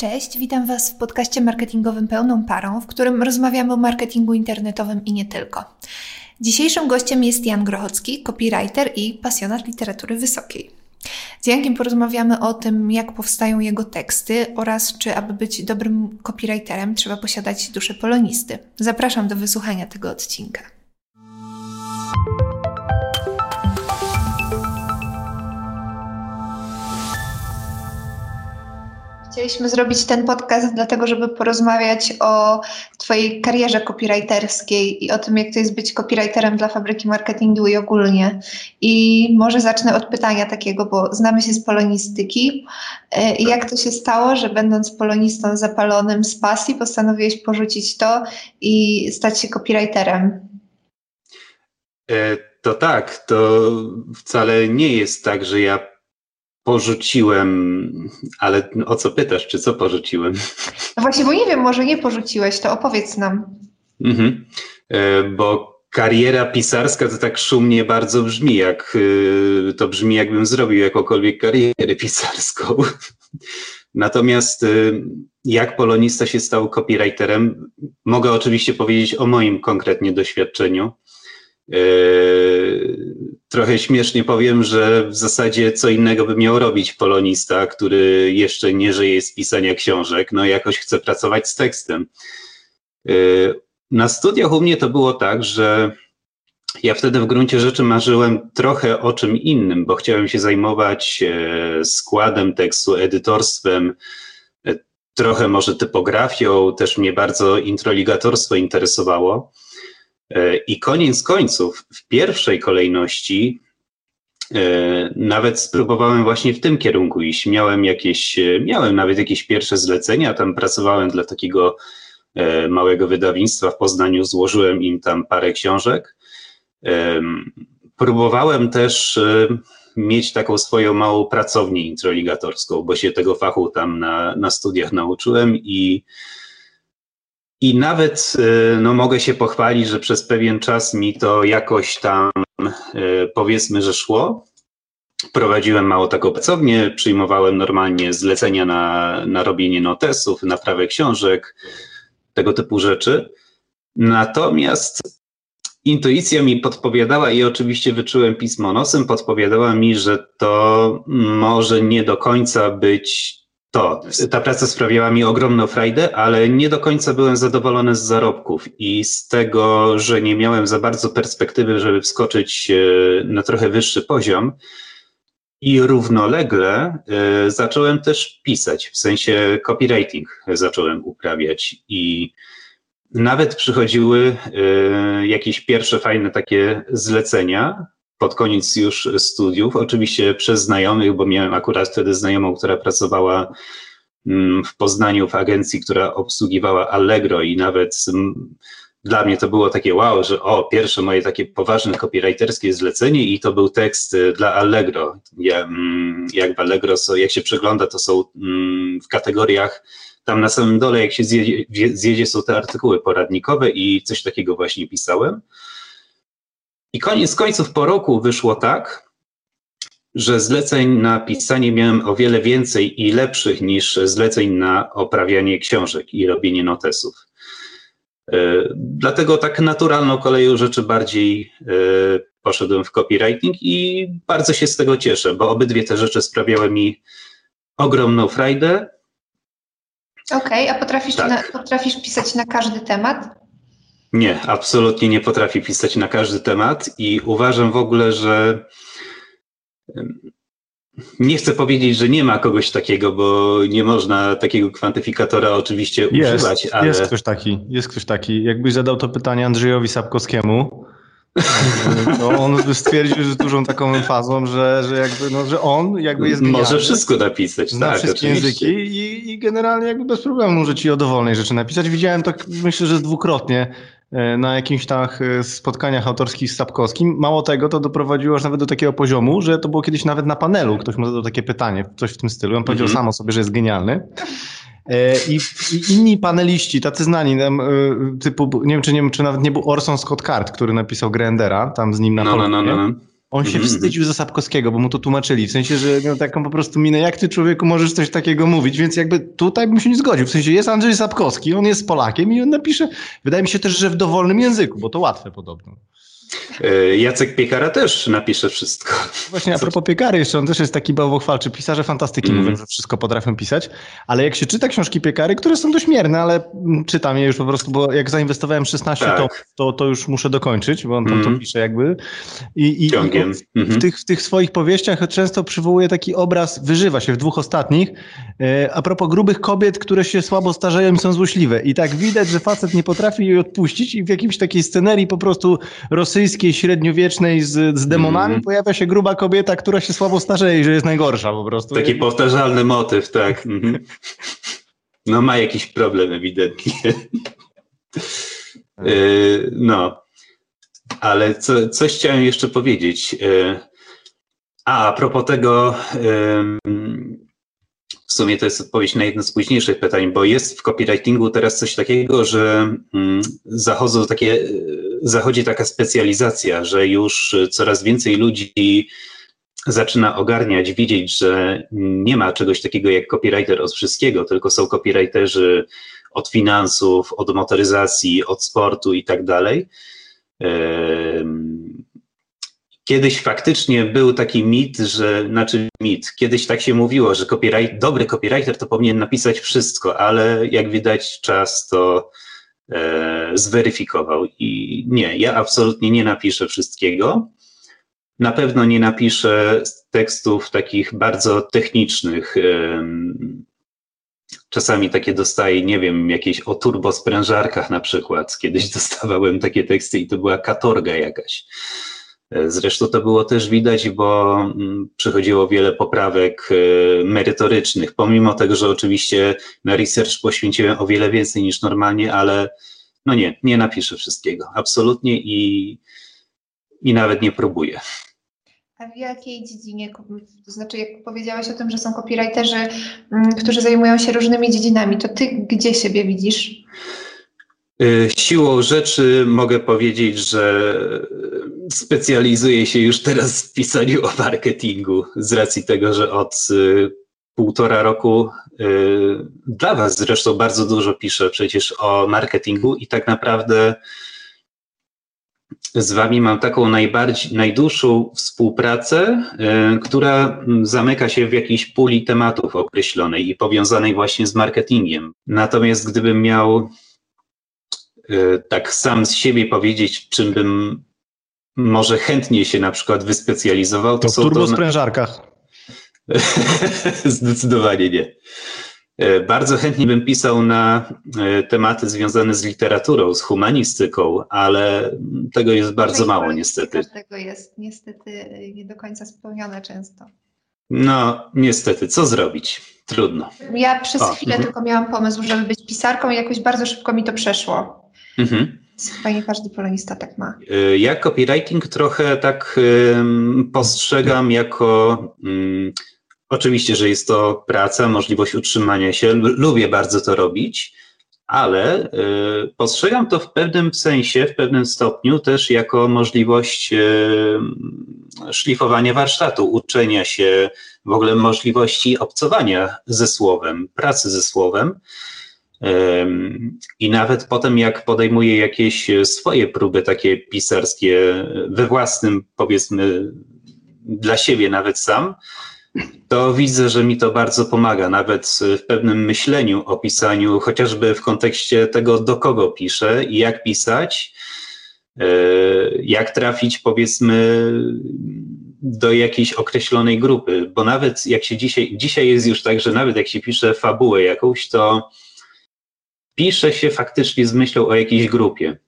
Cześć, witam Was w podcaście marketingowym Pełną Parą, w którym rozmawiamy o marketingu internetowym i nie tylko. Dzisiejszym gościem jest Jan Grochocki, copywriter i pasjonat literatury wysokiej. Z Jankiem porozmawiamy o tym, jak powstają jego teksty oraz czy, aby być dobrym copywriterem, trzeba posiadać duszę polonisty. Zapraszam do wysłuchania tego odcinka. Chcieliśmy zrobić ten podcast dlatego, żeby porozmawiać o Twojej karierze copywriterskiej i o tym, jak to jest być copywriterem dla fabryki marketingu i ogólnie. I może zacznę od pytania takiego, bo znamy się z polonistyki. E, jak to się stało, że będąc polonistą zapalonym z pasji, postanowiłeś porzucić to i stać się copywriterem? E, to tak, to wcale nie jest tak, że ja porzuciłem, ale o co pytasz, czy co porzuciłem? No właśnie, bo nie wiem, może nie porzuciłeś, to opowiedz nam. Mhm. E, bo kariera pisarska to tak szumnie bardzo brzmi, jak e, to brzmi, jakbym zrobił jakąkolwiek karierę pisarską. Natomiast e, jak polonista się stał copywriterem, mogę oczywiście powiedzieć o moim konkretnie doświadczeniu. Trochę śmiesznie powiem, że w zasadzie co innego by miał robić polonista, który jeszcze nie żyje z pisania książek, no jakoś chce pracować z tekstem. Na studiach u mnie to było tak, że ja wtedy w gruncie rzeczy marzyłem trochę o czym innym, bo chciałem się zajmować e, składem tekstu, edytorstwem, e, trochę może typografią, też mnie bardzo introligatorstwo interesowało. E, I koniec końców, w pierwszej kolejności, e, nawet spróbowałem właśnie w tym kierunku iść. Miałem jakieś, e, miałem nawet jakieś pierwsze zlecenia, tam pracowałem dla takiego małego wydawnictwa w Poznaniu, złożyłem im tam parę książek. Próbowałem też mieć taką swoją małą pracownię introligatorską, bo się tego fachu tam na, na studiach nauczyłem i i nawet y, no, mogę się pochwalić, że przez pewien czas mi to jakoś tam y, powiedzmy, że szło. Prowadziłem mało taką pracownię, przyjmowałem normalnie zlecenia na, na robienie notesów, naprawę książek, tego typu rzeczy. Natomiast intuicja mi podpowiadała i oczywiście wyczułem pismo nosem, podpowiadała mi, że to może nie do końca być to. Ta praca sprawiała mi ogromną frajdę, ale nie do końca byłem zadowolony z zarobków i z tego, że nie miałem za bardzo perspektywy, żeby wskoczyć e, na trochę wyższy poziom. I równolegle e, zacząłem też pisać, w sensie copywriting zacząłem uprawiać i nawet przychodziły e, jakieś pierwsze fajne takie zlecenia, pod koniec już studiów, oczywiście przez znajomych, bo miałem akurat wtedy znajomą, która pracowała mm, w Poznaniu w agencji, która obsługiwała Allegro i nawet mm, dla mnie to było takie wow, że o, pierwsze moje takie poważne copywriterskie zlecenie i to był tekst y, dla Allegro. Ja, mm, jak w Allegro, jak się przegląda, to są w kategoriach tam na samym dole, jak się zjedzie, zjedzie są te artykuły poradnikowe i coś takiego właśnie pisałem. I koniec końców po roku wyszło tak, że zleceń na pisanie miałem o wiele więcej i lepszych niż zleceń na oprawianie książek i robienie notesów. E, dlatego tak naturalną koleją rzeczy bardziej e, poszedłem w copywriting i bardzo się z tego cieszę, bo obydwie te rzeczy sprawiały mi ogromną frajdę. Okej, okay, a potrafisz, tak. na, potrafisz pisać na każdy temat? Nie, absolutnie nie potrafię pisać na każdy temat i uważam w ogóle, że nie chcę powiedzieć, że nie ma kogoś takiego, bo nie można takiego kwantyfikatora oczywiście jest, używać, ale... Jest ktoś taki, jest ktoś taki. Jakbyś zadał to pytanie Andrzejowi Sapkowskiemu, to on stwierdził z dużą taką emfazą, że, że, jakby, no, że on jakby jest genialny. Może wszystko napisać, zna tak, wszystkie oczywiście. języki i, i, generalnie jakby bez problemu może ci o dowolnej rzeczy napisać. Widziałem tak, myślę, że dwukrotnie na jakimś tam e, spotkaniach autorskich z Sapkowskim. Mało tego, to doprowadziło aż nawet do takiego poziomu, że to było kiedyś nawet na panelu. Ktoś mu zadał takie pytanie, coś w tym stylu. On powiedział mm -hmm. sam o sobie, że jest genialny. E, I, I, inni paneliści, tacy znani, tam, typu, nie wiem, czy, nie wiem, czy nawet nie był Orson Scott Card, który napisał Grandera, tam z nim na no, no, no, no, no. On się -hmm. wstydził za Sapkowskiego, bo mu to tłumaczyli. W sensie, że miał taką po prostu minę, jak ty człowieku możesz coś takiego mówić, więc jakby tutaj bym się nie zgodził. W sensie jest Andrzej Sapkowski, on jest Polakiem i on napisze, wydaje mi się też, że w dowolnym języku, bo to łatwe podobno. E, Jacek Piekara też napisze wszystko. Właśnie a propos Piekary jeszcze, on też jest taki bałwochwalczy. Pisarze fantastyki mm. mówią, że wszystko potrafią pisać, ale jak się czyta książki Piekary, które są dość mierne, ale czytam je już po prostu, bo jak zainwestowałem 16, tak. to, to, to już muszę dokończyć, bo on tam mm. to mhm. pisze jakby. I, i, Ciągiem. I w, w, tych, w tych swoich powieściach często przywołuje taki obraz, wyżywa się w dwóch ostatnich, e, a propos grubych kobiet, które się słabo starzeją i są złośliwe. I tak widać, że facet nie potrafi jej odpuścić i w jakimś takiej scenerii po prostu rosyjskiej, średniowiecznej z, z demonami mm. pojawia się gruba kobieta, która się słabo starzeje i że jest najgorsza po prostu. Taki powtarzalny motyw, tak. Mhm. No ma jakiś problem ewidentnie. E, no, ale co, coś chciałem jeszcze powiedzieć. E, a, a propos tego, w sumie to jest odpowiedź na jedno z późniejszych pytań, bo jest w copywritingu teraz coś takiego, że mm, zachodzą takie, zachodzi taka specjalizacja, że już coraz więcej ludzi zaczyna ogarniać, widzieć, że nie ma czegoś takiego jak copywriter od wszystkiego, tylko są copywriterzy od finansów, od motoryzacji, od sportu i tak dalej. Kiedyś faktycznie był taki mit, że, znaczy mit, kiedyś tak się mówiło, że copyright, dobry copywriter to powinien napisać wszystko, ale jak widać czas to zweryfikował i nie, ja absolutnie nie napiszę wszystkiego. Na pewno nie napiszę tekstów takich bardzo technicznych. E, czasami takie dostaję, nie wiem, jakieś o turbosprężarkach na przykład. Kiedyś dostawałem takie teksty i to była katorga jakaś. Zresztą to było też widać, bo mm, przychodziło wiele poprawek e, merytorycznych, pomimo tego, że oczywiście na research poświęciłem o wiele więcej niż normalnie, ale no nie, nie napiszę wszystkiego, absolutnie i, i nawet nie próbuję. A w jakiej dziedzinie, to znaczy jak powiedziałaś o tym, że są copywriterzy, mm, którzy zajmują się różnymi dziedzinami, to ty gdzie siebie widzisz? E, siłą rzeczy mogę powiedzieć, że specjalizuję się już teraz w pisaniu o marketingu, z racji tego, że od y, półtora roku y, dla Was zresztą bardzo dużo piszę przecież o marketingu i tak naprawdę z Wami mam taką najbardziej, najdłuższą współpracę, y, która zamyka się w jakiejś puli tematów określonej i powiązanej właśnie z marketingiem. Natomiast gdybym miał tak sam z siebie powiedzieć, czym bym może chętnie się na przykład wyspecjalizował. To, to są w turbosprężarkach. To... Zdecydowanie nie. E, bardzo chętnie bym pisał na e, tematy związane z literaturą, z humanistyką, ale tego jest bardzo mało niestety. Tego jest niestety nie do końca spełnione często. No, niestety, co zrobić? Trudno. Ja przez o, chwilę uh tylko miałam pomysł, żeby być pisarką i jakoś bardzo szybko mi to przeszło. Mhm. Chyba nie każdy polonista tak ma. Y, ja copywriting trochę tak postrzegam jako. Oczywiście, że jest to praca, możliwość utrzymania się. Lubię bardzo to robić, ale y, postrzegam to w pewnym sensie, w pewnym stopniu też jako możliwość y, szlifowania warsztatu, uczenia się, w ogóle możliwości obcowania ze słowem, pracy ze słowem. I nawet potem, jak podejmuję jakieś swoje próby takie pisarskie we własnym, powiedzmy, dla siebie nawet sam, to widzę, że mi to bardzo pomaga, nawet w pewnym myśleniu o pisaniu, chociażby w kontekście tego, do kogo piszę i jak pisać, e, jak trafić, powiedzmy, do jakiejś określonej grupy, bo nawet jak się dzisiaj, dzisiaj jest już tak, że nawet jak się pisze fabułę jakąś, to pisze się faktycznie z myślą o jakiejś grupie.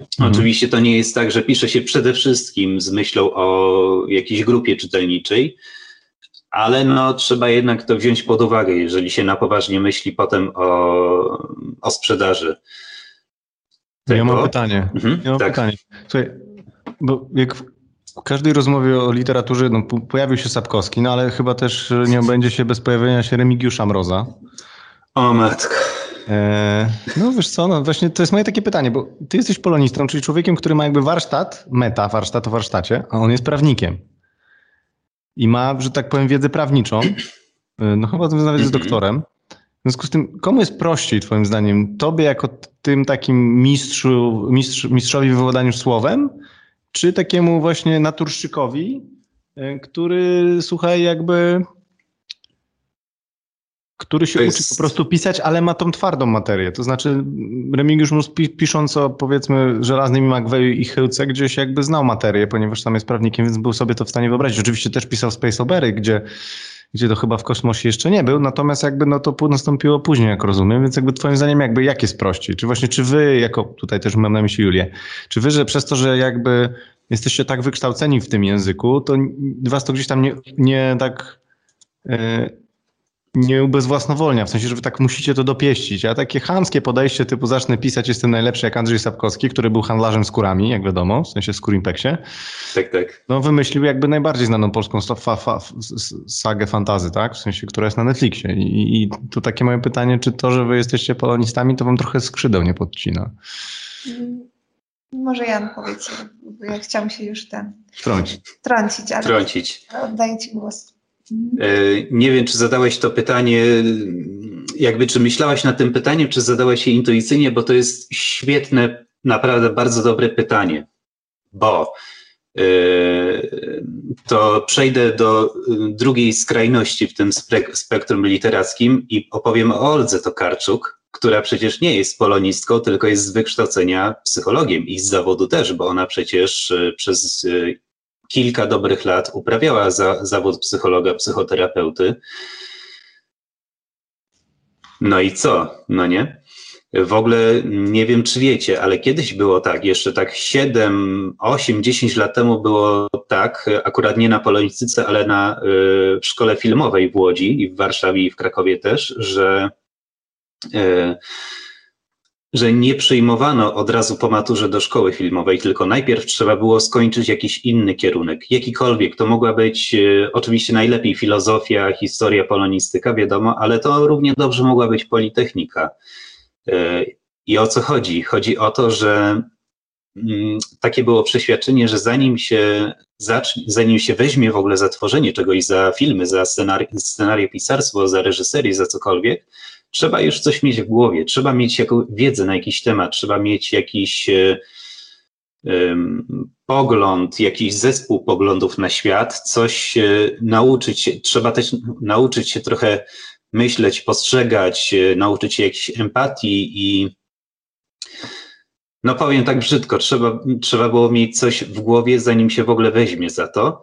Mhm. Oczywiście to nie jest tak, że pisze się przede wszystkim z myślą o jakiejś grupie czytelniczej, ale no, trzeba jednak to wziąć pod uwagę, jeżeli się na poważnie myśli potem o, o sprzedaży. Tego. Ja mam pytanie. Mhm, ja mam tak. pytanie. Słuchaj, bo jak w każdej rozmowie o literaturze no, pojawił się Sapkowski, no ale chyba też nie będzie się bez pojawienia się Remigiusza Mroza. O matko. E, no wiesz co, no właśnie to jest moje takie pytanie, bo ty jesteś polonistą, czyli człowiekiem, który ma jakby warsztat, meta, warsztat o warsztacie, a on jest prawnikiem. I ma, że tak powiem, wiedzę prawniczą. E, no chyba nawet jest doktorem. W związku z tym, komu jest prościej, Twoim zdaniem? Tobie, jako tym takim mistrzu, mistrz, mistrzowi w wywodaniu słowem, czy takiemu właśnie naturszczykowi, e, który, słuchaj, jakby który się jest... uczy po prostu pisać, ale ma tą twardą materię. To znaczy Remigiusz Mus pisząc o powiedzmy żelaznym Magweju i Chyłce gdzieś jakby znał materię, ponieważ tam jest prawnikiem, więc był sobie to w stanie wyobrazić. Oczywiście też pisał Space Opery, gdzie, gdzie to chyba w kosmosie jeszcze nie był, natomiast jakby no to nastąpiło później, jak rozumiem, więc jakby twoim zdaniem jakby jak jest prościej? Czy właśnie, czy wy, jako tutaj też mam na myśli Julię, czy wy, że przez to, że jakby jesteście tak wykształceni w tym języku, to was to gdzieś tam nie, nie tak... Yy, nie ubezwłasnowolnia, w sensie, że wy tak musicie to dopieścić. A takie chamskie podejście typu zacznę pisać, jestem najlepszy jak Andrzej Sapkowski, który był handlarzem skórami, jak wiadomo, w sensie skórimpeksie. Tak, tak. No wymyślił jakby najbardziej znaną polską fa, fa, sagę fantazy, tak? W sensie, która jest na Netflixie. I, I tu takie moje pytanie, czy to, że wy jesteście polonistami, to wam trochę skrzydeł nie podcina? Może Jan powiedz, bo ja chciałam się już ten... Trącić. Trącić, ale Trącić. oddaję ci głos. E, nie wiem, czy zadałeś to pytanie, jakby czy myślałaś nad tym pytaniem, czy zadałaś je intuicyjnie, bo to jest świetne, naprawdę bardzo dobre pytanie, bo e, to przejdę do drugiej skrajności w tym spektrum literackim i opowiem o Oldze Tokarczuk, która przecież nie jest polonistką, tylko jest z wykształcenia psychologiem i z zawodu też, bo ona przecież e, przez kilka dobrych lat uprawiała za, zawód psychologa, psychoterapeuty. No i co? No nie? W ogóle nie wiem, czy wiecie, ale kiedyś było tak, jeszcze tak 7, 8, 10 lat temu było tak, akurat nie na Polonistyce, ale na y, szkole filmowej w Łodzi i w Warszawie i w Krakowie też, że y, że nie przyjmowano od razu po maturze do szkoły filmowej, tylko najpierw trzeba było skończyć jakiś inny kierunek, jakikolwiek. To mogła być e, oczywiście najlepiej filozofia, historia, polonistyka, wiadomo, ale to równie dobrze mogła być politechnika. E, I o co chodzi? Chodzi o to, że takie było przeświadczenie, że zanim się zacznie, zanim się weźmie w ogóle za tworzenie czegoś, za filmy, za scenari scenarię pisarstwo, za reżyserię, za cokolwiek, trzeba już coś mieć w głowie, trzeba mieć jaką wiedzę na jakiś temat, trzeba mieć jakiś um, pogląd, jakiś zespół poglądów na świat, coś nauczyć się, trzeba też nauczyć się trochę myśleć, postrzegać, e, nauczyć się jakiejś empatii i no powiem tak brzydko, trzeba, trzeba było mieć coś w głowie, zanim się w ogóle weźmie za to.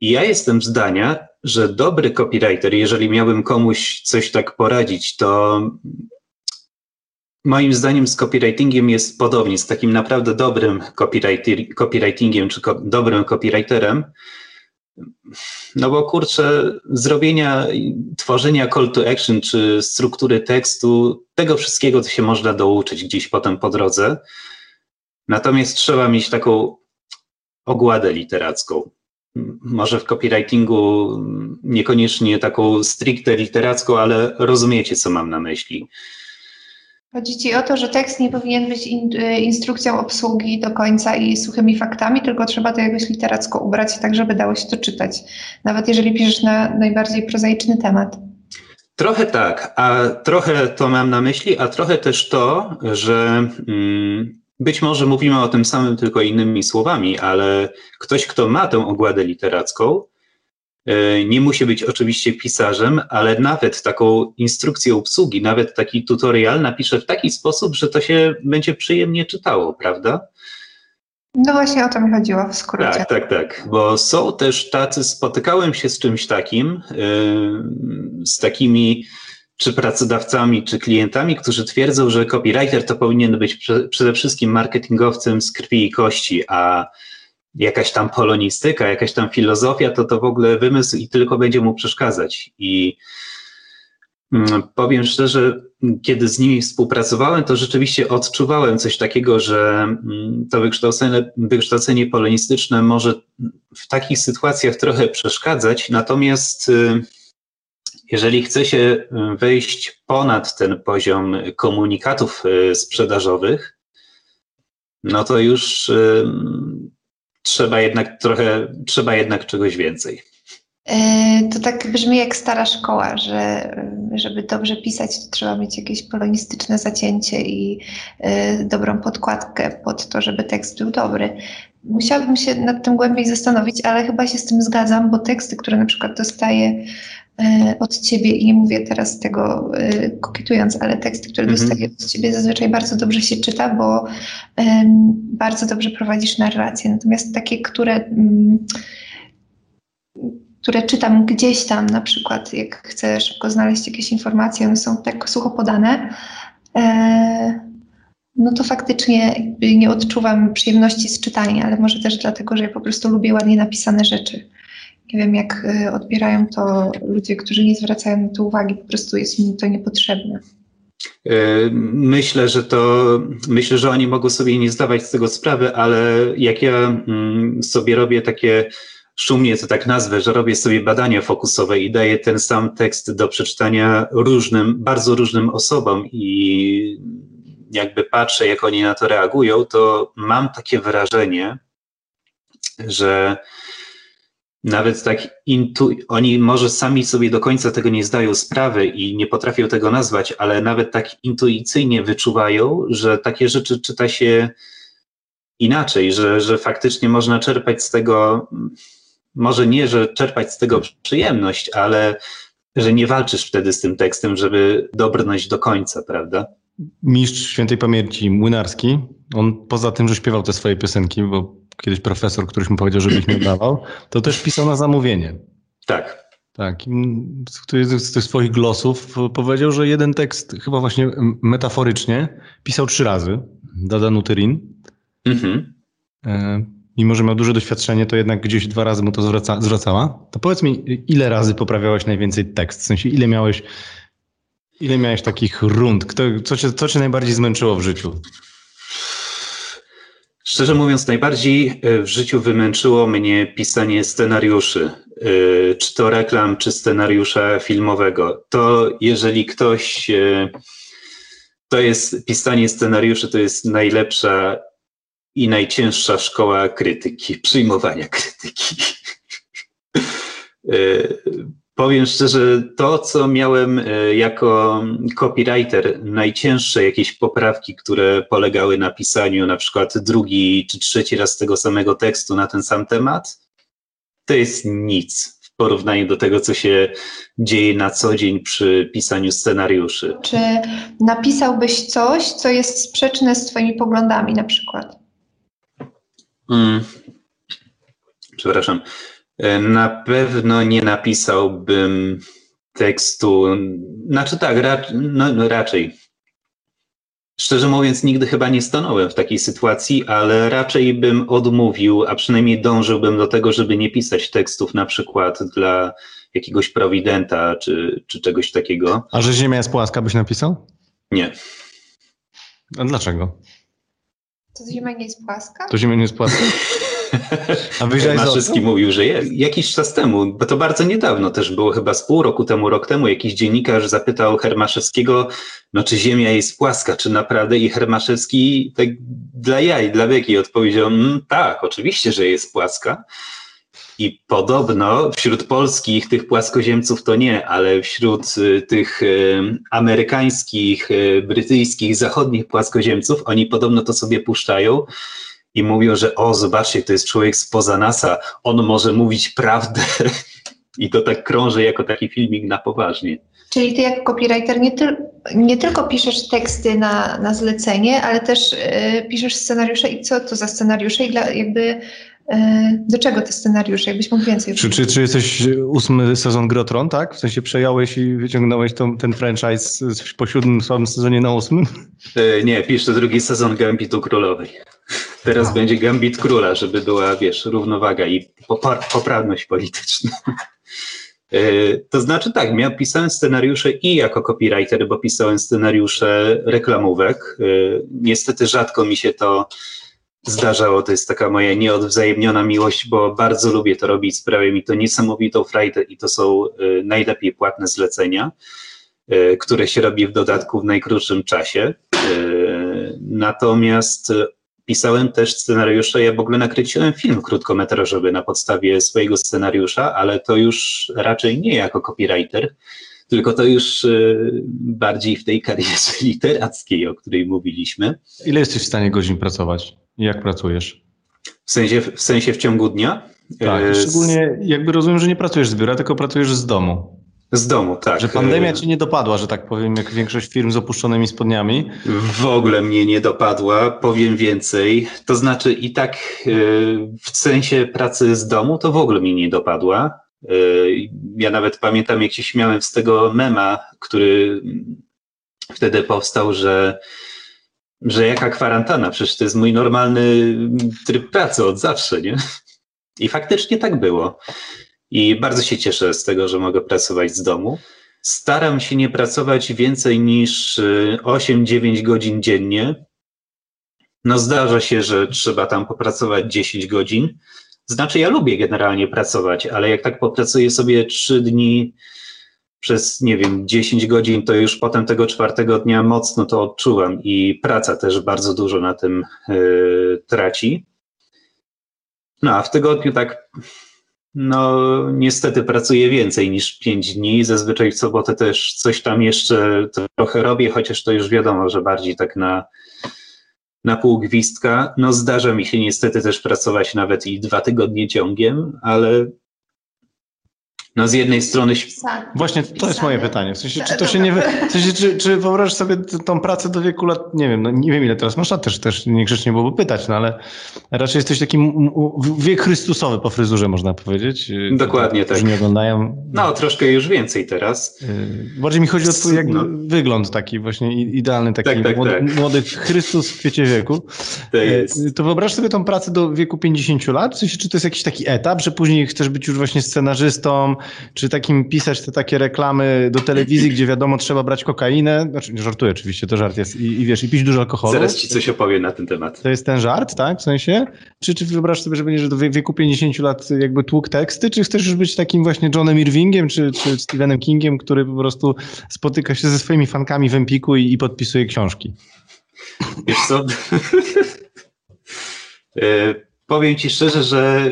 I ja jestem zdania, że dobry copywriter, jeżeli miałbym komuś coś tak poradzić, to moim zdaniem z copywritingiem jest podobnie, z takim naprawdę dobrym copywritingiem czy dobrym copywriterem. No bo kurczę, zrobienia, tworzenia call to action czy struktury tekstu, tego wszystkiego to się można douczyć gdzieś potem po drodze. Natomiast trzeba mieć taką ogładę literacką może w copywritingu niekoniecznie taką stricte literacką, ale rozumiecie, co mam na myśli. Chodzi Ci o to, że tekst nie powinien być in, y, instrukcją obsługi do końca i suchymi faktami, tylko trzeba to jakoś literacko ubrać, tak żeby dało się to czytać. Nawet jeżeli piszesz na najbardziej prozaiczny temat. Trochę tak, a trochę to mam na myśli, a trochę też to, że mm, być może mówimy o tym samym, tylko innymi słowami, ale ktoś, kto ma tę ogładę literacką, nie musi być oczywiście pisarzem, ale nawet taką instrukcję obsługi, nawet taki tutorial napisze w taki sposób, że to się będzie przyjemnie czytało, prawda? No właśnie o to mi chodziło w skrócie. Tak, tak, tak. Bo są też tacy, spotykałem się z czymś takim, yy, z takimi czy pracodawcami, czy klientami, którzy twierdzą, że copywriter to powinien być przede wszystkim marketingowcem z krwi i kości, a jakaś tam polonistyka, jakaś tam filozofia, to to w ogóle wymysł i tylko będzie mu przeszkadzać. I mm, powiem szczerze, kiedy z nimi współpracowałem, to rzeczywiście odczuwałem coś takiego, że mm, to wykształcenie, wykształcenie polonistyczne może w takich sytuacjach trochę przeszkadzać, natomiast y, jeżeli chce się wejść ponad ten poziom komunikatów sprzedażowych, no to już trzeba jednak trochę, trzeba jednak czegoś więcej. E, to tak brzmi jak stara szkoła, że żeby dobrze pisać, to trzeba mieć jakieś polonistyczne zacięcie i e, dobrą podkładkę pod to, żeby tekst był dobry. Musiałabym się nad tym głębiej zastanowić, ale chyba się z tym zgadzam, bo teksty, które na przykład dostaję od ciebie i nie mówię teraz tego kokietując, ale teksty, które mhm. dostaję od ciebie zazwyczaj bardzo dobrze się czyta, bo bardzo dobrze prowadzisz narrację. Natomiast takie, które mm, które czytam gdzieś tam, na przykład jak chcę szybko znaleźć jakieś informacje, one są tak sucho podane, e, no to faktycznie nie odczuwam przyjemności z czytania, ale może też dlatego, że ja po prostu lubię ładnie napisane rzeczy. Nie wiem, jak e, odbierają to ludzie, którzy nie zwracają na to uwagi, po prostu jest mi to niepotrzebne. E, myślę, że to, myślę, że oni mogą sobie nie zdawać z tego sprawy, ale jak ja mm, sobie robię takie szumnie to tak nazwę, że robię sobie badania fokusowe i daję ten sam tekst do przeczytania różnym, bardzo różnym osobom i jakby patrzę, jak oni na to reagują, to mam takie wrażenie, że nawet tak intu... oni może sami sobie do końca tego nie zdają sprawy i nie potrafią tego nazwać, ale nawet tak intuicyjnie wyczuwają, że takie rzeczy czyta się inaczej, że, że faktycznie można czerpać z tego może nie, że czerpać z tego przyjemność, ale że nie walczysz wtedy z tym tekstem, żeby dobrnąć do końca, prawda? Mistrz świętej pamięci Młynarski, on poza tym, że śpiewał te swoje piosenki, bo kiedyś profesor, któryś mu powiedział, żeby ich nie dawał, to też pisał na zamówienie. Tak. Tak. Z tych swoich glosów powiedział, że jeden tekst, chyba właśnie metaforycznie, pisał trzy razy. Dada Nuterin. Mhm. E, mimo że miał duże doświadczenie, to jednak gdzieś dwa razy mu to zwraca, zwracała. To powiedz mi, ile razy poprawiałeś najwięcej tekst? W sensie, ile miałeś, ile miałeś takich rund? Kto, co, cię, co cię najbardziej zmęczyło w życiu? Szczerze mówiąc, najbardziej e, w życiu wymęczyło mnie pisanie scenariuszy, e, czy to reklam, czy scenariusza filmowego. To jeżeli ktoś, e, to jest pisanie scenariuszy, to jest najlepsza i najcięższa szkoła krytyki, przyjmowania krytyki. Powiem szczerze, to co miałem e, jako copywriter, najcięższe jakieś poprawki, które polegały na pisaniu na przykład drugi czy trzeci raz tego samego tekstu na ten sam temat, to jest nic w porównaniu do tego, co się dzieje na co dzień przy pisaniu scenariuszy. Czy napisałbyś coś, co jest sprzeczne z Twoimi poglądami na przykład? Mm. Przepraszam. Na pewno nie napisałbym tekstu. Znaczy tak, rac no, no, raczej. Szczerze mówiąc, nigdy chyba nie stanąłem w takiej sytuacji, ale raczej bym odmówił, a przynajmniej dążyłbym do tego, żeby nie pisać tekstów na przykład dla jakiegoś prowidenta czy, czy czegoś takiego. A że Ziemia jest płaska, byś napisał? Nie. A dlaczego? To Ziemia nie jest płaska? To Ziemia nie jest płaska? A Maszewski mówił, że jest. Jakiś czas temu, bo to bardzo niedawno też było, chyba z pół roku temu, rok temu, jakiś dziennikarz zapytał Hermaszewskiego, no czy Ziemia jest płaska, czy naprawdę? I Hermaszewski tak dla jaj, dla wieki odpowiedział, mm, tak, oczywiście, że jest płaska. I podobno wśród polskich tych płaskoziemców to nie, ale wśród y, tych y, amerykańskich, y, brytyjskich, zachodnich płaskoziemców oni podobno to sobie puszczają i mówią, że o, zobaczcie, to jest człowiek spoza NASA, on może mówić prawdę. I to tak krąży jako taki filmik na poważnie. Czyli ty jako copywriter nie, ty, nie tylko piszesz teksty na, na zlecenie, ale też y, piszesz scenariusze i co to za scenariusze i dla, jakby E, do czego te scenariusze? Jakbyś mógł więcej czy, czy, czy jesteś ósmy sezon Grotron, tak? W sensie przejąłeś i wyciągnąłeś tą, ten franchise po siódmym słabym sezonie na ósmym? E, nie, piszę drugi sezon Gambitu Królowej. Teraz no. będzie Gambit Króla, żeby była, wiesz, równowaga i poprawność polityczna. E, to znaczy tak, ja pisałem scenariusze i jako copywriter, bo pisałem scenariusze reklamówek. Niestety rzadko mi się to zdarzało. To jest taka moja nieodwzajemniona miłość, bo bardzo lubię to robić, sprawia mi to niesamowitą frajdę i to są y, najlepiej płatne zlecenia, które się robi w dodatku w najkrótszym czasie. Natomiast pisałem też scenariusze, ja w ogóle nakręciłem film krótkometrażowy na podstawie swojego scenariusza, ale to już raczej nie jako copywriter, tylko to już bardziej w tej karierze literackiej, o której mówiliśmy. Ile jesteś w stanie godzin pracować? Jak pracujesz? W sensie, w sensie w ciągu dnia? Tak, e, szczególnie jakby rozumiem, że nie pracujesz z biura, tylko pracujesz z domu. Z domu, tak. Że pandemia ci nie dopadła, że tak powiem, jak większość firm z opuszczonymi spodniami? W ogóle mnie nie dopadła, powiem więcej. To znaczy i tak e, w sensie pracy z domu to w ogóle mnie nie dopadła. E, ja nawet pamiętam, jak się śmiałem z tego mema, który wtedy powstał, że że jaka kwarantanna, przecież to jest mój normalny tryb pracy od zawsze, nie? I faktycznie tak było. I bardzo się cieszę z tego, że mogę pracować z domu. Staram się nie pracować więcej niż 8-9 y, godzin dziennie. No zdarza się, że trzeba tam popracować 10 godzin. Znaczy, ja lubię generalnie pracować, ale jak tak popracuję sobie 3 dni przez, nie wiem, 10 godzin, to już potem tego czwartego dnia mocno to odczuwam i praca też bardzo dużo na tym yy, traci. No a w tygodniu tak, no niestety pracuję więcej niż 5 dni. Zazwyczaj w sobotę też coś tam jeszcze trochę robię, chociaż to już wiadomo, że bardziej tak na, na pół gwizdka. No zdarza mi się niestety też pracować nawet i dwa tygodnie ciągiem, ale no z jednej strony... Właśnie to jest moje pytanie. W sensie, czy to się nie... W sensie, czy, czy wyobrażasz sobie tą pracę do wieku lat, nie wiem, no nie wiem ile teraz masz lat, też, też niegrzecznie byłoby pytać, no ale raczej jesteś taki wiek chrystusowy po fryzurze, można powiedzieć. Dokładnie tak. nie oglądają. No, troszkę już więcej teraz. Y, bardziej mi chodzi o twój jakby no. wygląd taki właśnie idealny, taki tak, tak, młody, tak. młody Chrystus w kwiecie wieku. To, y, jest. to wyobraź sobie tą pracę do wieku 50 lat? W sensie, czy to jest jakiś taki etap, że później chcesz być już właśnie scenarzystą, czy takim pisać te takie reklamy do telewizji, gdzie wiadomo, trzeba brać kokainę. Znaczy, żartuję oczywiście, to żart jest. I, i wiesz, i pić dużo alkoholu. Zaraz ci coś opowiem na ten temat. To jest ten żart, tak? W sensie? Czy, czy wyobrażasz sobie, że będziesz do wieku 50 lat jakby tłuk teksty, czy chcesz już być takim właśnie Johnem Irvingiem, czy, czy Stephenem Kingiem, który po prostu spotyka się ze swoimi fankami w Empiku i, i podpisuje książki? Wiesz co? E, powiem ci szczerze, że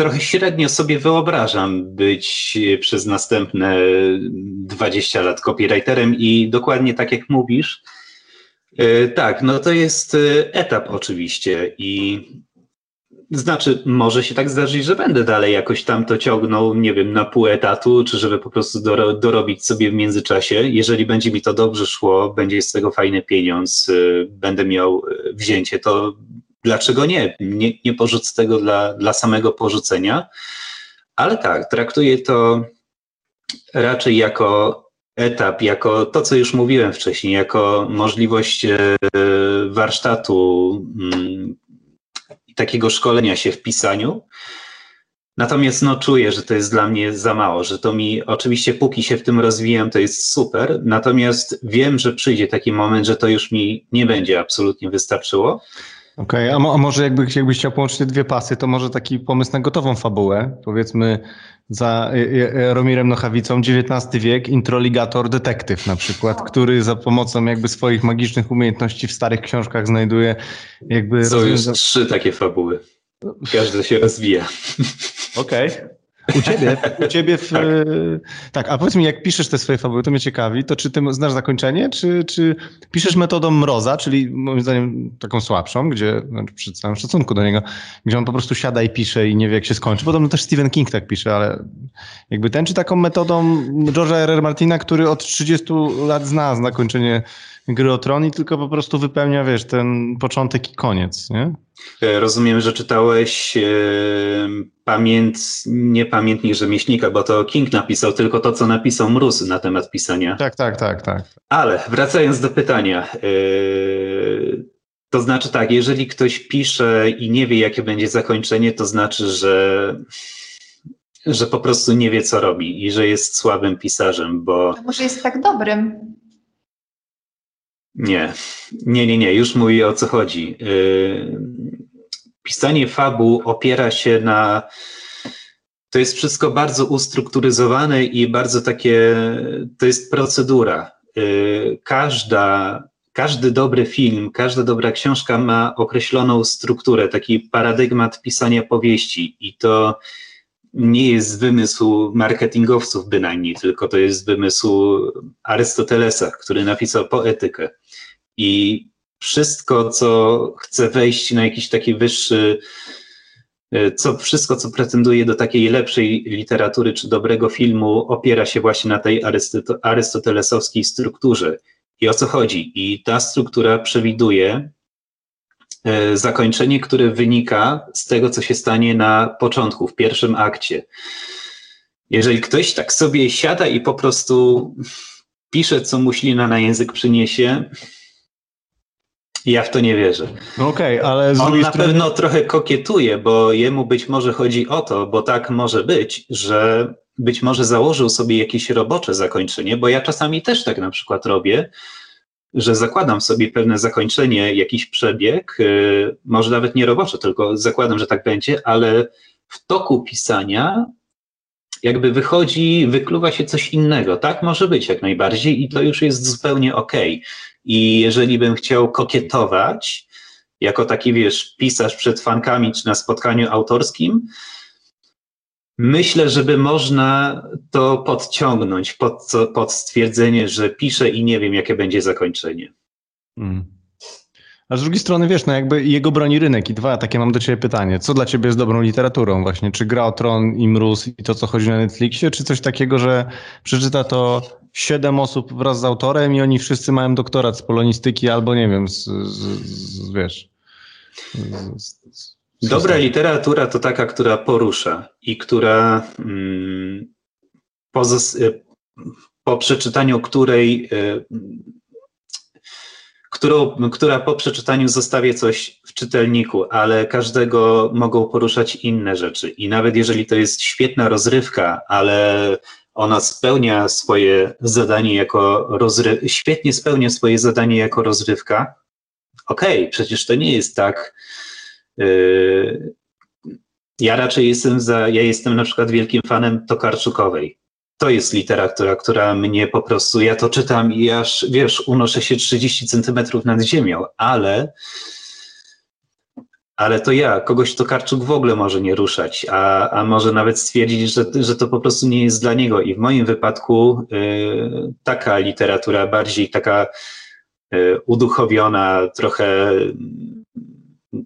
trochę średnio sobie wyobrażam być przez następne 20 lat copywriterem i dokładnie tak jak mówisz. E, tak, no to jest e, etap oczywiście i znaczy może się tak zdarzyć, że będę dalej jakoś tam to ciągnął, nie wiem, na pół etatu, czy żeby po prostu dorobić sobie w międzyczasie. Jeżeli będzie mi to dobrze szło, będzie z tego fajny pieniądz, e, będę miał wzięcie, to dlaczego nie? Nie, nie porzucę tego dla, dla samego porzucenia, ale tak, traktuję to raczej jako etap, jako to, co już mówiłem wcześniej, jako możliwość e, warsztatu mm, i takiego szkolenia się w pisaniu. Natomiast no, czuję, że to jest dla mnie za mało, że to mi oczywiście póki się w tym rozwijam, to jest super. Natomiast wiem, że przyjdzie taki moment, że to już mi nie będzie absolutnie wystarczyło. Okej, okay, a, mo a, może jakby, jakbyś chciał połączyć te dwie pasy, to może taki pomysł na gotową fabułę, powiedzmy za Romirem Nochawicą, XIX wiek, introligator detektyw na przykład, który za pomocą jakby swoich magicznych umiejętności w starych książkach znajduje jakby... Są już trzy takie fabuły. Każdy się rozwija. Okej. Okay. U ciebie, u ciebie w, tak. tak. a powiedz mi, jak piszesz te swoje fabuły, to mnie ciekawi, to czy ty znasz zakończenie, czy, czy piszesz metodą mroza, czyli moim zdaniem taką słabszą, gdzie, znaczy przy całym szacunku do niego, gdzie on po prostu siada i pisze i nie wie, jak się skończy. Podobno też Stephen King tak pisze, ale jakby ten, czy taką metodą George'a R. R. Martina, który od 30 lat zna zakończenie gry o tron i tylko po prostu wypełnia, wiesz, ten początek i koniec, nie? E, rozumiem, że czytałeś e, pamięt, nie pamiętnik rzemieślnika, bo to King napisał tylko to, co napisał Mróz na temat pisania. Tak, tak, tak, tak. Ale wracając do pytania. E, to znaczy tak, jeżeli ktoś pisze i nie wie, jakie będzie zakończenie, to znaczy, że że po prostu nie wie, co robi i że jest słabym pisarzem, bo... A może jest tak dobrym? Nie, nie, nie, nie, już mówię o co chodzi. Yy, pisanie fabuł opiera się na. To jest wszystko bardzo ustrukturyzowane i bardzo takie. To jest procedura. Y, każda, każdy dobry film, każda dobra książka ma określoną strukturę, taki paradygmat pisania powieści i to nie jest wymysł marketingowców bynajmniej, tylko to jest wymysł Arystotelesa, który napisał poetykę. I wszystko, co chce wejść na jakiś taki wyższy, e, co, wszystko, co pretenduje do takiej lepszej literatury czy dobrego filmu, opiera się właśnie na tej arystotelesowskiej strukturze. I o co chodzi? I ta struktura przewiduje zakończenie, które wynika z tego, co się stanie na początku, w pierwszym akcie. Jeżeli ktoś tak sobie siada i po prostu pisze, co mu ślina na język przyniesie, ja w to nie wierzę. No okej, okay, ale z On na strony... pewno trochę kokietuje, bo jemu być może chodzi o to, bo tak może być, że być może założył sobie jakieś robocze zakończenie, bo ja czasami też tak na przykład robię, że zakładam sobie pewne zakończenie, jakiś przebieg, yy, może nawet nie robocze, tylko zakładam, że tak będzie, ale w toku pisania jakby wychodzi, wykluwa się coś innego. Tak może być jak najbardziej i to już jest zupełnie okej. Okay. I jeżeli bym chciał kokietować, jako taki, wiesz, pisarz przed fankami czy na spotkaniu autorskim, myślę, żeby można to podciągnąć pod, pod stwierdzenie, że piszę i nie wiem, jakie będzie zakończenie. Hmm. A z drugiej strony, wiesz, no jakby jego broni rynek. I dwa, takie mam do ciebie pytanie. Co dla ciebie jest dobrą literaturą właśnie? Czy Gra o Tron i Mróz i to, co chodzi na Netflixie, czy coś takiego, że przeczyta to siedem osób wraz z autorem i oni wszyscy mają doktorat z polonistyki albo, nie wiem, z, z, z wiesz... Z, Dobra literatura to taka, która porusza i która mm, po przeczytaniu której y, którą, która po przeczytaniu zostawię coś w czytelniku, ale każdego mogą poruszać inne rzeczy. I nawet jeżeli to jest świetna rozrywka, ale ona spełnia swoje zadanie jako rozrywka, świetnie spełnia swoje zadanie jako rozrywka, okej, okay, przecież to nie jest tak. Yy, ja raczej jestem za, ja jestem na przykład wielkim fanem Tokarczukowej to jest literatura, która mnie po prostu, ja to czytam i aż, wiesz, unoszę się 30 centymetrów nad ziemią, ale ale to ja, kogoś to Karczuk w ogóle może nie ruszać, a, a może nawet stwierdzić, że, że to po prostu nie jest dla niego. I w moim wypadku y, taka literatura, bardziej taka y, uduchowiona, trochę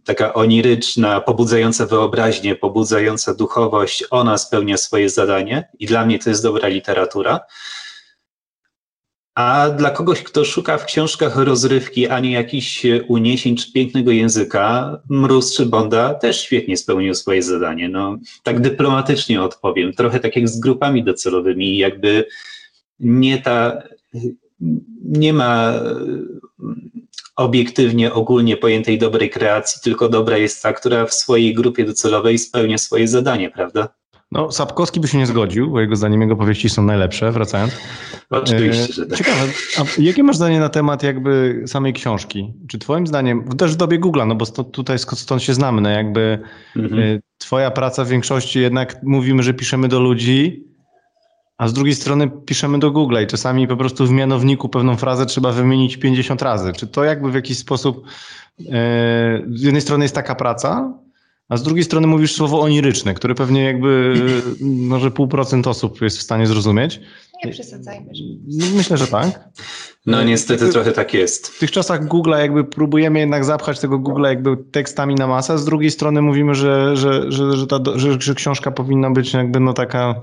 taka oniryczna, pobudzająca wyobraźnię, pobudzająca duchowość, ona spełnia swoje zadanie i dla mnie to jest dobra literatura. A dla kogoś, kto szuka w książkach rozrywki, a nie jakichś uniesień czy pięknego języka, Mróz czy Bonda też świetnie spełnił swoje zadanie. No, tak dyplomatycznie odpowiem, trochę tak jak z grupami docelowymi, jakby nie ta, nie ma obiektywnie, ogólnie pojętej dobrej kreacji, tylko dobra jest ta, która w swojej grupie docelowej spełnia swoje zadanie, prawda? No, Sapkowski by się nie zgodził, bo jego zdaniem jego powieści są najlepsze, wracając. Oczywiście, że tak. Ciekawe, a jakie masz zdanie na temat jakby samej książki? Czy twoim zdaniem, też w dobie Google'a, no bo stąd, tutaj stąd się znamy, no jakby mhm. E, twoja praca w większości jednak mówimy, że piszemy do ludzi, a z drugiej strony piszemy do Google i czasami po prostu w mianowniku pewną frazę trzeba wymienić 50 razy. Czy to jakby w jakiś sposób e, z jednej strony jest taka praca, a z drugiej strony mówisz słowo oniryczne, które pewnie jakby może pół procent osób jest w stanie zrozumieć. Nie przesadzajmy. No, myślę, że tak. No niestety trochę tak jest. W tych czasach Google'a jakby próbujemy jednak zapchać tego Google'a jakby tekstami na masę, a z drugiej strony mówimy, że, że, że, że, ta, że, że książka powinna być jakby no taka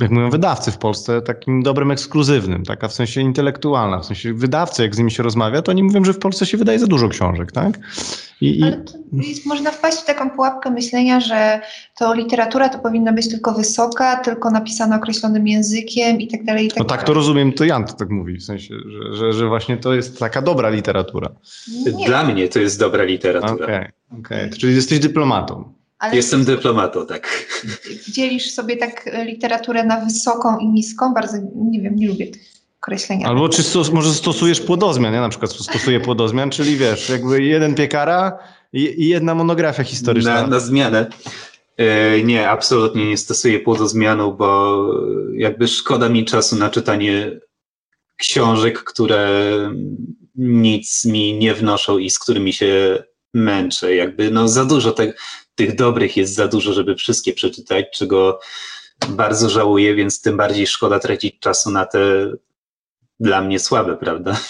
jak mówią wydawcy w Polsce, takim dobrym ekskluzywnym, taka w sensie intelektualna, w sensie wydawcy, jak z nimi się rozmawia, to oni mówią, że w Polsce się wydaje za dużo książek, tak? I, Ale jest, można wpaść w taką pułapkę myślenia, że to literatura to powinna być tylko wysoka, tylko napisana określonym językiem i tak dalej. I tak no tak to rozumiem, to Jan to tak mówi, w sensie, że, że, że właśnie to jest taka dobra literatura. Nie. Dla mnie to jest dobra literatura. Okej, okay, okay. czyli jesteś dyplomatą. Ale Jestem dyplomatą, tak. Dzielisz sobie tak literaturę na wysoką i niską? Bardzo, nie wiem, nie lubię tych określenia. Albo czy stos, może stosujesz płodozmian, ja na przykład stosuję płodozmian, czyli wiesz, jakby jeden piekara I, jedna monografia historyczna. Na, na zmianę. E, nie, absolutnie nie stosuję płodozmianu, bo jakby szkoda mi czasu na czytanie książek, które nic mi nie wnoszą i z którymi się męczę. Jakby no za dużo te, tych dobrych jest za dużo, żeby wszystkie przeczytać, czego bardzo żałuję, więc tym bardziej szkoda tracić czasu na te dla mnie słabe, prawda?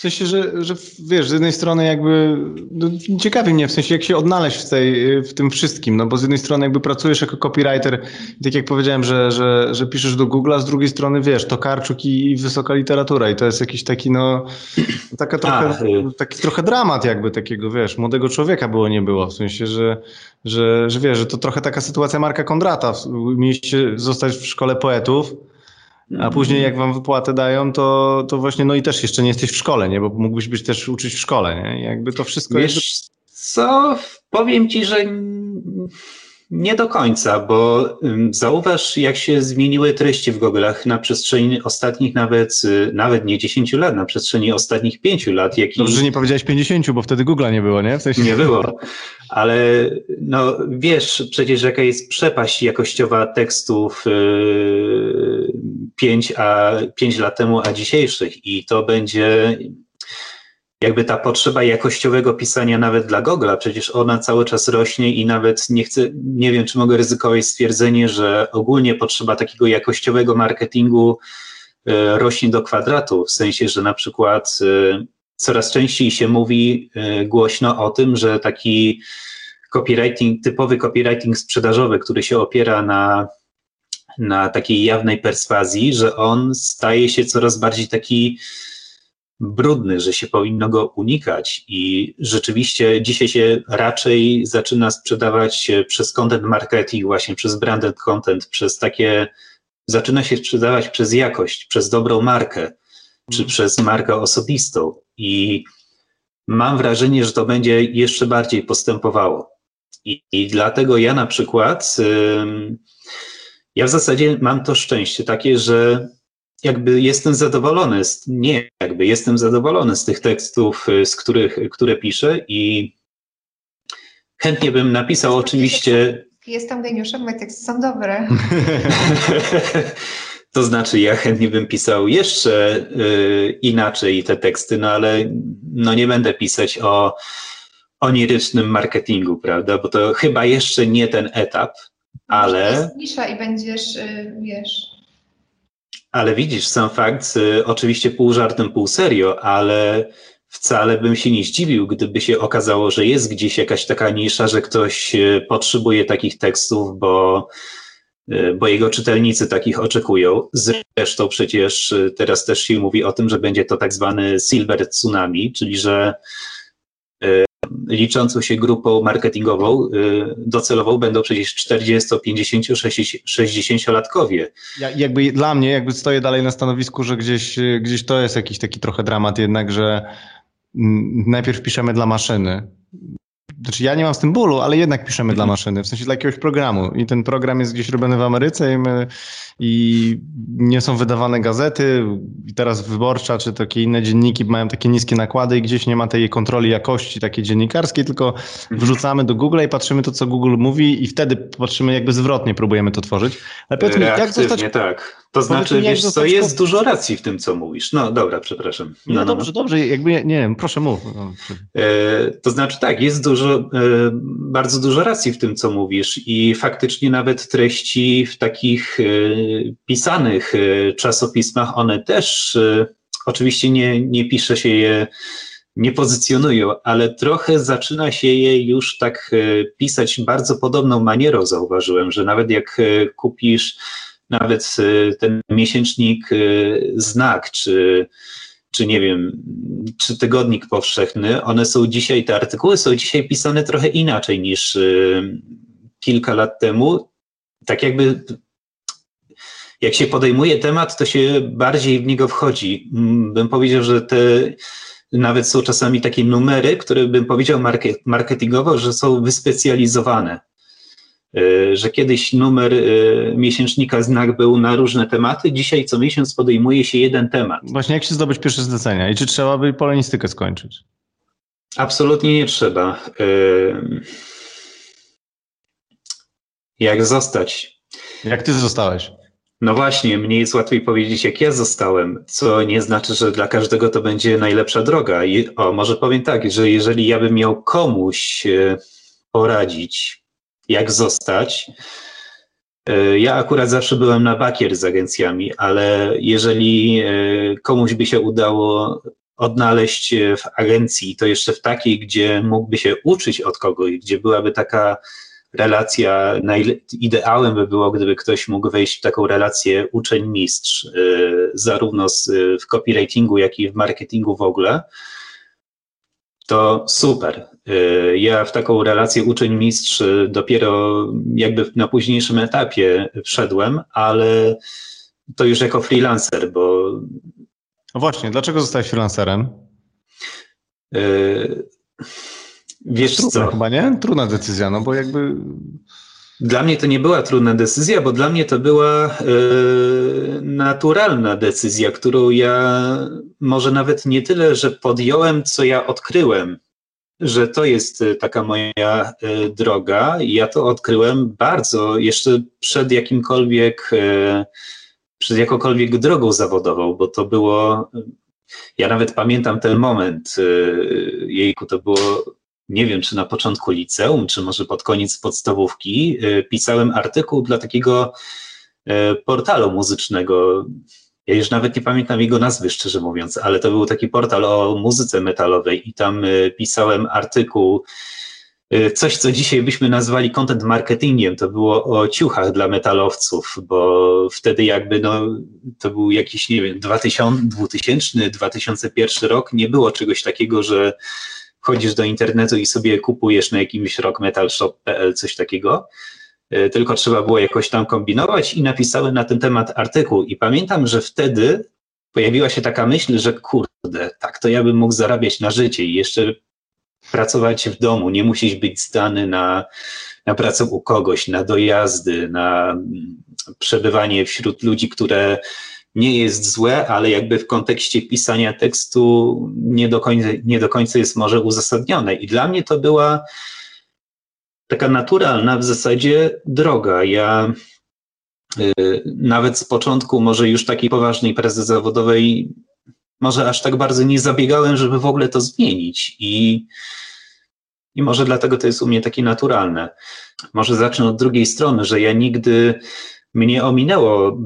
W sensie, że, że wiesz, z jednej strony jakby no, ciekawi mnie w sensie, jak się odnaleźć w, tej, w tym wszystkim, no bo z jednej strony jakby pracujesz jako copywriter, tak jak powiedziałem, że, że, że piszesz do Google, a z drugiej strony wiesz, to Karczuk i, i wysoka literatura i to jest jakiś taki no, taka trochę, a, y- taki trochę dramat jakby takiego, wiesz, młodego człowieka było, nie było, w sensie, że, że, że wiesz, że to trochę taka sytuacja Marka Kondrata, mieliście zostać w szkole poetów, a później jak wam wypłatę dają, to, to właśnie, no i też jeszcze nie jesteś w szkole, nie? Bo mógłbyś być też uczyć w szkole, nie? Jakby to wszystko Wiesz, jest... co? Powiem ci, że nie do końca, bo zauważ, jak się zmieniły treści w Google'ach na przestrzeni ostatnich nawet, y, nawet nie 10 lat, na przestrzeni ostatnich 5 lat. Jaki... Dobrze, że nie powiedziałeś 50, bo wtedy Google'a nie było, nie? W sensie... Nie było, ale no wiesz przecież jaka jest przepaść jakościowa tekstów yy, 5, a, 5 lat temu, a dzisiejszych. I to będzie jakby ta potrzeba jakościowego pisania nawet dla Google'a, przecież ona cały czas rośnie i nawet nie chcę, nie wiem, czy mogę ryzykować stwierdzenie, że ogólnie potrzeba takiego jakościowego marketingu e, rośnie do kwadratu, w sensie, że na przykład e, coraz częściej się mówi e, głośno o tym, że taki copywriting, typowy copywriting sprzedażowy, który się opiera na, na takiej jawnej perswazji, że on staje się coraz bardziej taki brudny, że się powinno go unikać i rzeczywiście dzisiaj się raczej zaczyna sprzedawać przez content marketing, właśnie przez branded content, przez takie, zaczyna się sprzedawać przez jakość, przez dobrą markę, czy mhm. przez markę osobistą i mam wrażenie, że to będzie jeszcze bardziej postępowało. I, i dlatego ja na przykład, ja w zasadzie mam to szczęście takie, że jakby jestem zadowolony, z, nie jakby, jestem zadowolony z tych tekstów, y, z których, które piszę i chętnie bym napisał oczywiście... Jestem geniuszem, moje teksty są dobre. to znaczy, ja chętnie bym pisał jeszcze y, inaczej te teksty, no ale no nie będę pisać o onirycznym marketingu, prawda? Bo to chyba jeszcze nie ten etap, ale. Nisza i będziesz, y, wiesz, ale widzisz, sam fakt, y, oczywiście pół żartem, pół serio, ale wcale bym się nie zdziwił, gdyby się okazało, że jest gdzieś jakaś taka nisza, że ktoś y, potrzebuje takich tekstów, bo, bo jego czytelnicy takich oczekują. Zresztą przecież teraz też się mówi o tym, że będzie to tak zwany silver tsunami, czyli że liczącą się grupą marketingową y, docelową będą przecież 40, 50, 60-latkowie. Ja, jakby dla mnie, jakby stoję dalej na stanowisku, że gdzieś, gdzieś to jest jakiś taki trochę dramat jednak, że mm, najpierw piszemy dla maszyny, znaczy ja nie mam z tym bólu, ale jednak piszemy dla maszyny, w sensie dla jakiegoś programu i ten program jest gdzieś robiony w Ameryce i, my, i nie są wydawane gazety i teraz Wyborcza czy takie inne dzienniki mają takie niskie nakłady i gdzieś nie ma tej kontroli jakości takiej dziennikarskiej, tylko mhm. wrzucamy do Google i patrzymy to, co Google mówi i wtedy patrzymy jakby zwrotnie, próbujemy to tworzyć. Ale powiedz mi, jak zostać... tak. To znaczy, wiesz co, jest dużo racji w tym, co mówisz. No dobra, przepraszam. No, no, no dobrze, no. dobrze, jakby, nie wiem, proszę mów. E, to znaczy tak, jest dużo, e, bardzo dużo racji w tym, co mówisz i faktycznie nawet treści w takich e, pisanych czasopismach, one też, oczywiście nie, nie pisze się je nie pozycjonują, ale trochę zaczyna się je już tak pisać bardzo podobną manierą, zauważyłem, że nawet jak kupisz nawet y, ten miesięcznik y, Znak, czy, czy nie wiem, czy Tygodnik Powszechny, one są dzisiaj, te artykuły są dzisiaj pisane trochę inaczej niż y, kilka lat temu. Tak jakby jak się podejmuje temat, to się bardziej w niego wchodzi. Mm, bym powiedział, że te nawet są czasami takie numery, które bym powiedział marketingowo, że są wyspecjalizowane. E, że kiedyś numer e, miesięcznika Znak był na różne tematy, dzisiaj co miesiąc podejmuje się jeden temat. Właśnie jak się zdobyć pierwsze zlecenia i czy trzeba by polonistykę skończyć? Absolutnie nie trzeba. Jak zostać? Jak ty zostałeś? No właśnie, mnie jest łatwiej powiedzieć, jak ja zostałem, co nie znaczy, że dla każdego to będzie najlepsza droga. o, może powiem tak, że jeżeli ja bym miał komuś e, poradzić, jak zostać, e, ja akurat zawsze byłem na bakier z agencjami, ale jeżeli e, komuś by się udało odnaleźć w agencji, to jeszcze w takiej, gdzie mógłby się uczyć od kogoś, gdzie byłaby taka relacja, ideałem by było, gdyby ktoś mógł wejść w taką relację uczeń-mistrz, y, zarówno w copywritingu, jak i w marketingu w ogóle, to super. Y, ja w taką relację uczeń-mistrz dopiero jakby na późniejszym etapie wszedłem, ale to już jako freelancer, bo. No właśnie, dlaczego zostałeś freelancerem? Yy, Wiesz Trudna co? chyba, nie? Trudna decyzja, no bo jakby... Dla mnie to nie była trudna decyzja, bo dla mnie to była yy, naturalna decyzja, którą ja może nawet nie tyle, że podjąłem, co ja odkryłem, że to jest e, taka moja y, droga. Ja to odkryłem bardzo jeszcze przed jakimkolwiek, y, przed jakąkolwiek drogą zawodową, bo to było. Ja nawet pamiętam ten moment, y, jejku, to było nie wiem, czy na początku liceum, czy może pod koniec podstawówki, y, pisałem artykuł dla takiego y, portalu muzycznego. Ja już nawet nie pamiętam jego nazwy, szczerze mówiąc, ale to był taki portal o muzyce metalowej i tam y, pisałem artykuł, coś, co dzisiaj byśmy nazwali content marketingiem. To było o ciuchach dla metalowców, bo wtedy jakby no, to był jakiś, nie wiem, 2000, 2000 2001 rok, nie było czegoś takiego, że wchodzisz do internetu i sobie kupujesz na jakimś rockmetalshop.pl coś takiego, e, tylko trzeba było jakoś tam kombinować i napisałem na ten temat artykuł. I pamiętam, że wtedy pojawiła się taka myśl, że kurde, tak to ja bym mógł zarabiać na życie i jeszcze pracować w domu, nie musisz być zdany na, na pracę u kogoś, na dojazdy, na mm, przebywanie wśród ludzi, które nie jest złe, ale jakby w kontekście pisania tekstu nie do końca, nie do końca jest może uzasadnione. I dla mnie to była taka naturalna w zasadzie droga. Ja y, nawet z początku, może już takiej poważnej pracy zawodowej, może aż tak bardzo nie zabiegałem, żeby w ogóle to zmienić. I, i może dlatego to jest u mnie takie naturalne. Może zacznę od drugiej strony, że ja nigdy mnie ominęło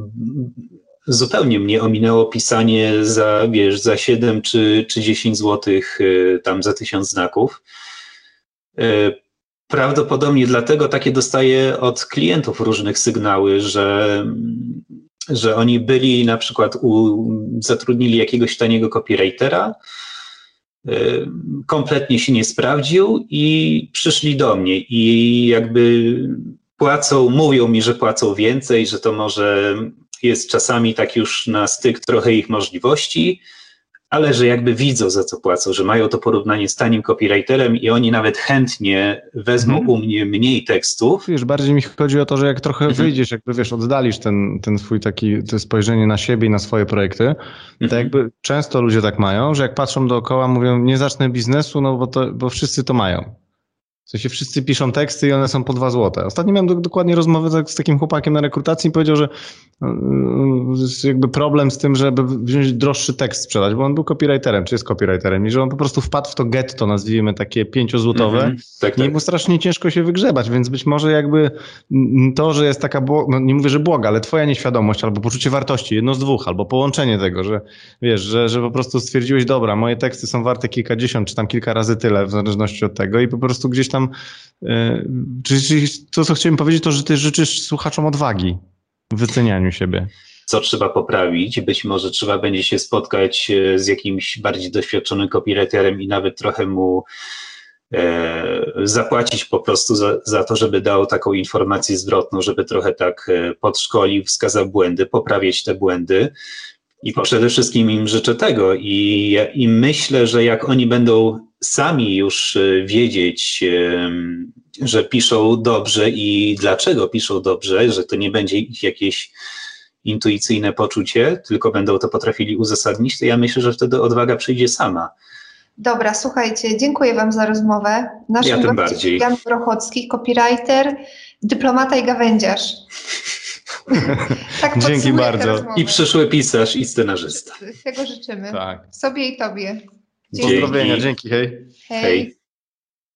zupełnie mnie ominęło pisanie za, wiesz, za 7 czy, czy 10 złotych y, tam za tysiąc znaków. Y, prawdopodobnie dlatego takie dostaję od klientów różnych sygnały, że, że oni byli na przykład u, zatrudnili jakiegoś taniego copywritera, y, kompletnie się nie sprawdził i przyszli do mnie i jakby płacą, mówią mi, że płacą więcej, że to może jest czasami tak już na styk trochę ich możliwości, ale że jakby widzą za co płacą, że mają to porównanie z tanim copywriterem i oni nawet chętnie wezmą mhm. u mnie mniej tekstów. Wiesz, bardziej mi chodzi o to, że jak trochę mhm. wyjdziesz, jakby wiesz, oddalisz ten, ten swój taki to spojrzenie na siebie i na swoje projekty, mhm. to jakby często ludzie tak mają, że jak patrzą dookoła, mówią, nie zacznę biznesu, no bo, to, bo wszyscy to mają. W sensie wszyscy piszą teksty i one są po dwa złote. Ostatnio miałem do, dokładnie rozmowę tak z takim chłopakiem na rekrutacji i powiedział, że jest jakby problem z tym, żeby wziąć droższy tekst sprzedać, bo on był copywriterem, czy jest copywriterem i że on po prostu wpadł w to getto, nazwijmy takie pięciozłotowe mm -hmm. tak, tak. i mu strasznie ciężko się wygrzebać, więc być może jakby to, że jest taka, no nie mówię, że błoga, ale twoja nieświadomość albo poczucie wartości, jedno z dwóch, albo połączenie tego, że wiesz, że, że po prostu stwierdziłeś, dobra, moje teksty są warte kilkadziesiąt, czy tam kilka razy tyle, w zależności od tego i po prostu gdzieś tam E, czyli to, co chciałem powiedzieć, to, że ty życzysz słuchaczom odwagi w wycenianiu siebie. Co trzeba poprawić? Być może trzeba będzie się spotkać e, z jakimś bardziej doświadczonym copywriterem i nawet trochę mu e, zapłacić po prostu za, za, to, żeby dał taką informację zwrotną, żeby trochę tak podszkolił, wskazał błędy, poprawiać te błędy. I przede wszystkim im życzę tego i, i myślę, że jak oni będą sami już e, wiedzieć, że piszą dobrze i dlaczego piszą dobrze, że to nie będzie ich jakieś intuicyjne poczucie, tylko będą to potrafili uzasadnić, to ja myślę, że wtedy odwaga przyjdzie sama. Dobra, słuchajcie, dziękuję Wam za rozmowę. Naszym ja tym bardziej. Jan Prochocki, copywriter, dyplomata i gawędziarz. tak Dzięki bardzo. I przyszły pisarz i scenarzysta. Tego życzymy. Tak. Sobie i Tobie. Dzięki. Pozdrowienia, dzięki, hej. Hej. hej.